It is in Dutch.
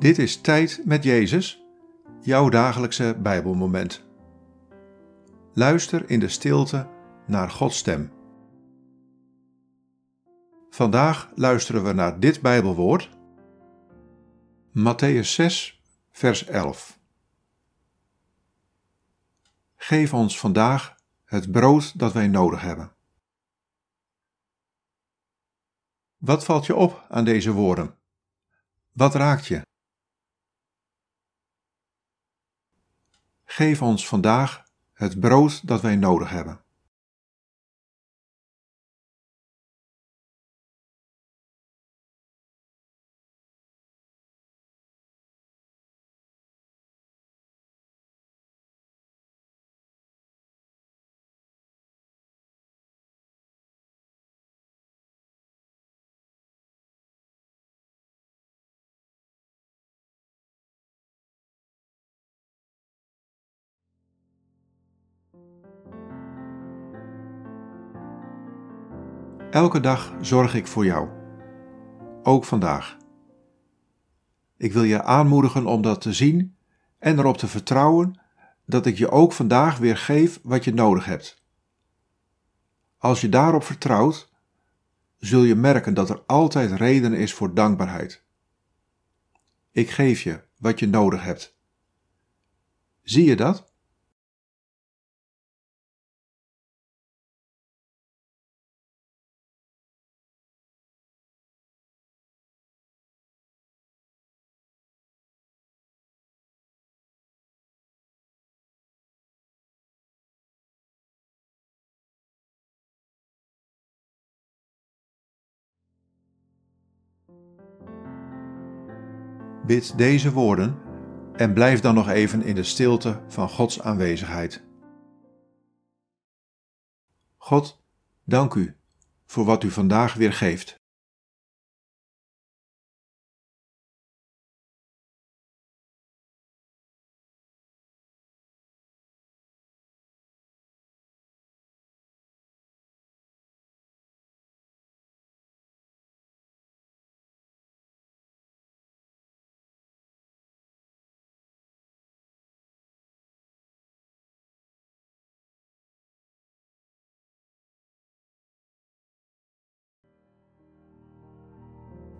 Dit is Tijd met Jezus, jouw dagelijkse Bijbelmoment. Luister in de stilte naar Gods stem. Vandaag luisteren we naar dit Bijbelwoord, Matthäus 6, vers 11. Geef ons vandaag het brood dat wij nodig hebben. Wat valt je op aan deze woorden? Wat raakt je? Geef ons vandaag het brood dat wij nodig hebben. Elke dag zorg ik voor jou. Ook vandaag. Ik wil je aanmoedigen om dat te zien en erop te vertrouwen dat ik je ook vandaag weer geef wat je nodig hebt. Als je daarop vertrouwt, zul je merken dat er altijd reden is voor dankbaarheid. Ik geef je wat je nodig hebt. Zie je dat? Bid deze woorden en blijf dan nog even in de stilte van Gods aanwezigheid. God, dank u voor wat u vandaag weer geeft.